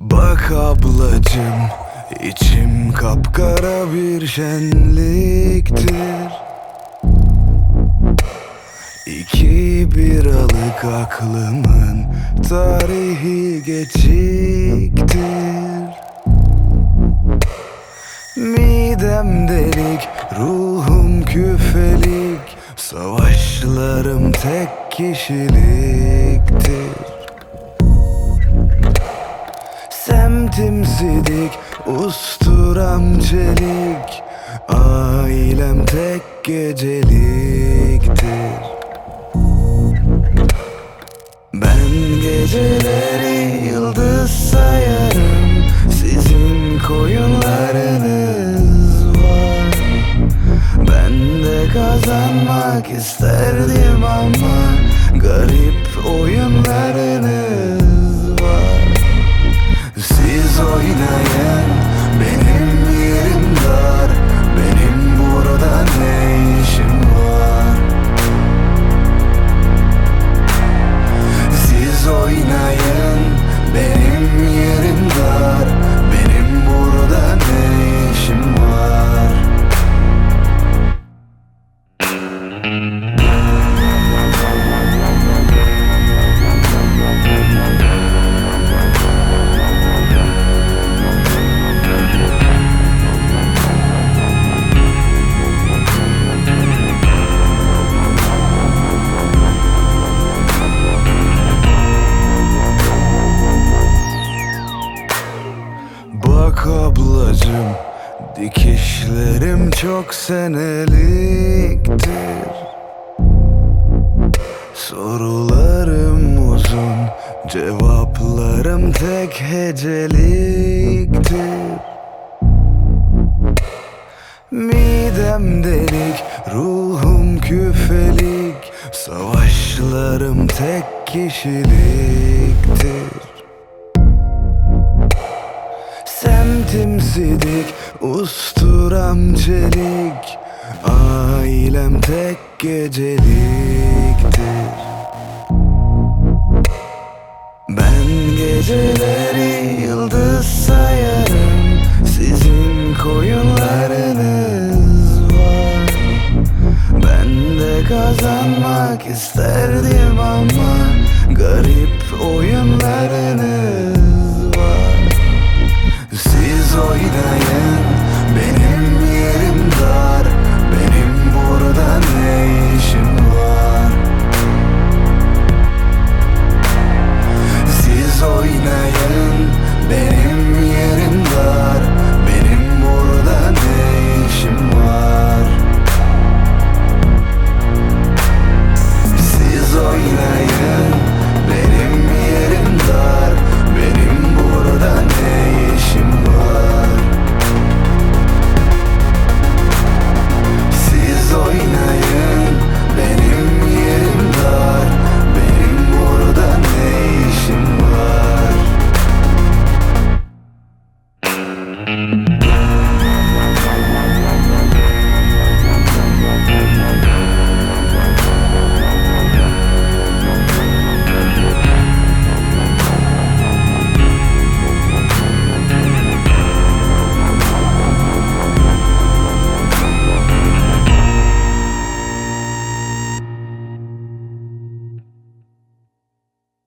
Bak ablacım içim kapkara bir şenliktir. İki biralık aklımın tarihi geçiktir. Midem delik, ruhum küfelik Savaşlarım tek kişiliktir Sidik, usturam çelik. Ailem tek geceliktir. Ben geceleri yıldız sayarım. Sizin koyunlarınız var. Ben de kazanmak isterdim ama Garip oyunlarınız Dikişlerim çok seneliktir. Sorularım uzun Cevaplarım tek heceliktir. Midem delik, ruhum küfelik Savaşlarım tek kişiliktir Semtim sidik, usturam çelik. Ailem tek geceliktir. Ben geceleri yıldız sayarım. Sizin koyunlarınız var. Ben de kazanmak isterdim ama Garip oyunlarınız